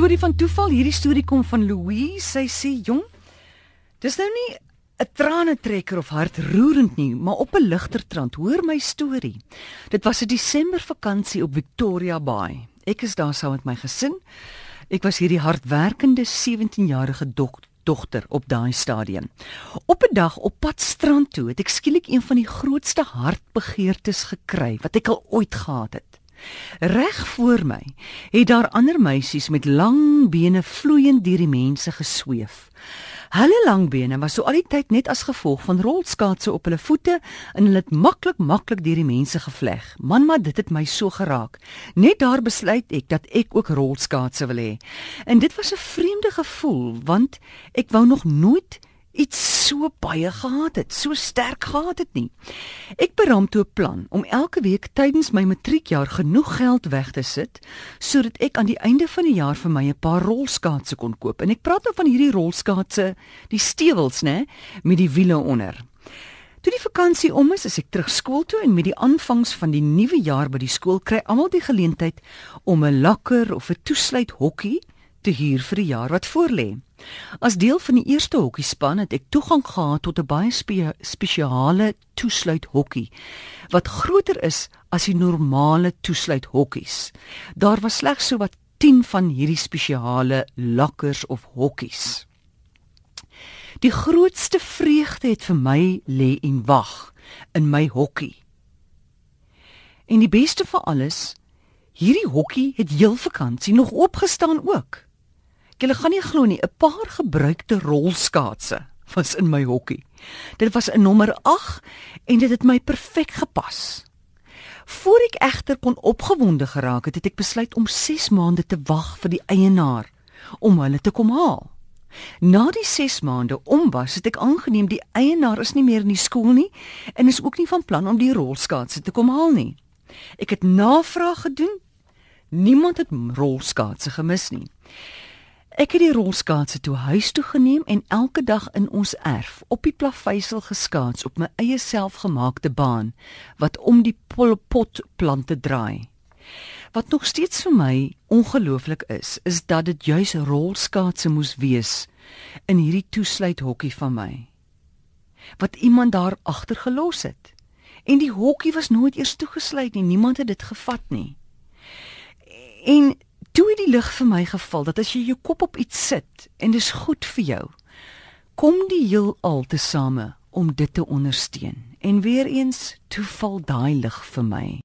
storie van toeval. Hierdie storie kom van Louise. Sy sê, "Jong, dis nou nie 'n tranetrekker of hartroerend nie, maar op 'n ligter trant. Hoor my storie. Dit was 'n Desember vakansie op Victoria Bay. Ek is daar saam met my gesin. Ek was hierdie hardwerkende 17-jarige dogter dogter op daai stadium. Op 'n dag op pad strand toe het ek skielik een van die grootste hartbegeertes gekry wat ek al ooit gehad het. Reg voor my het daar ander meisies met lang bene vloeiend deur die mense gesweef. Hulle lang bene was so al die tyd net as gevolg van rolskaatse op hulle voete en hulle het maklik maklik deur die mense gevleg. Man, maar dit het my so geraak. Net daar besluit ek dat ek ook rolskaatse wil hê. En dit was 'n vreemde gevoel want ek wou nog nooit iets so baie gehad het, so sterk gehad het nie. Ek beram toe 'n plan om elke week tydens my matriekjaar genoeg geld weg te sit sodat ek aan die einde van die jaar vir my 'n paar rolskaatse kon koop. En ek praat nou van hierdie rolskaatse, die stewels, né, met die wiele onder. Toe die vakansie om is, is ek terug skool toe en met die aanvangs van die nuwe jaar by die skool kry almal die geleentheid om 'n lakker of 'n toesluit hokkie te huur vir die jaar wat voorlê. As deel van die eerste hokkiespan het ek toegang gehad tot 'n baie spe spesiale toesluit hokkie wat groter is as die normale toesluit hokkies. Daar was slegs so wat 10 van hierdie spesiale lakkers of hokkies. Die grootste vreugde het vir my lê en wag in my hokkie. En die beste van alles, hierdie hokkie het heel vakansie nog opgestaan ook. Julle gaan nie glo nie, 'n paar gebruikte rolskaatse was in my hokkie. Dit was 'n nommer 8 en dit het my perfek gepas. Voor ek egter kon opgewonde geraak het, het ek besluit om 6 maande te wag vir die eienaar om hulle te kom haal. Na die 6 maande om was, het ek aangeneem die eienaar is nie meer in die skool nie en is ook nie van plan om die rolskaatse te kom haal nie. Ek het navraag gedoen. Niemand het rolskaatse gemis nie. Ek het die rolskaatse toe huis toe geneem en elke dag in ons erf op die plaveisel geskaats op my eie selfgemaakte baan wat om die pot plante draai. Wat nog steeds vir my ongelooflik is, is dat dit juis rolskaatse moes wees in hierdie toesluit hokkie van my. Wat iemand daar agter gelos het. En die hokkie was nooit eers toegesluit nie, niemand het dit gevat nie. En toe het die lig vir my geval dat as jy jou kop op iets sit en dis goed vir jou, kom die heelal tesame om dit te ondersteun. En weer eens toe val daai lig vir my.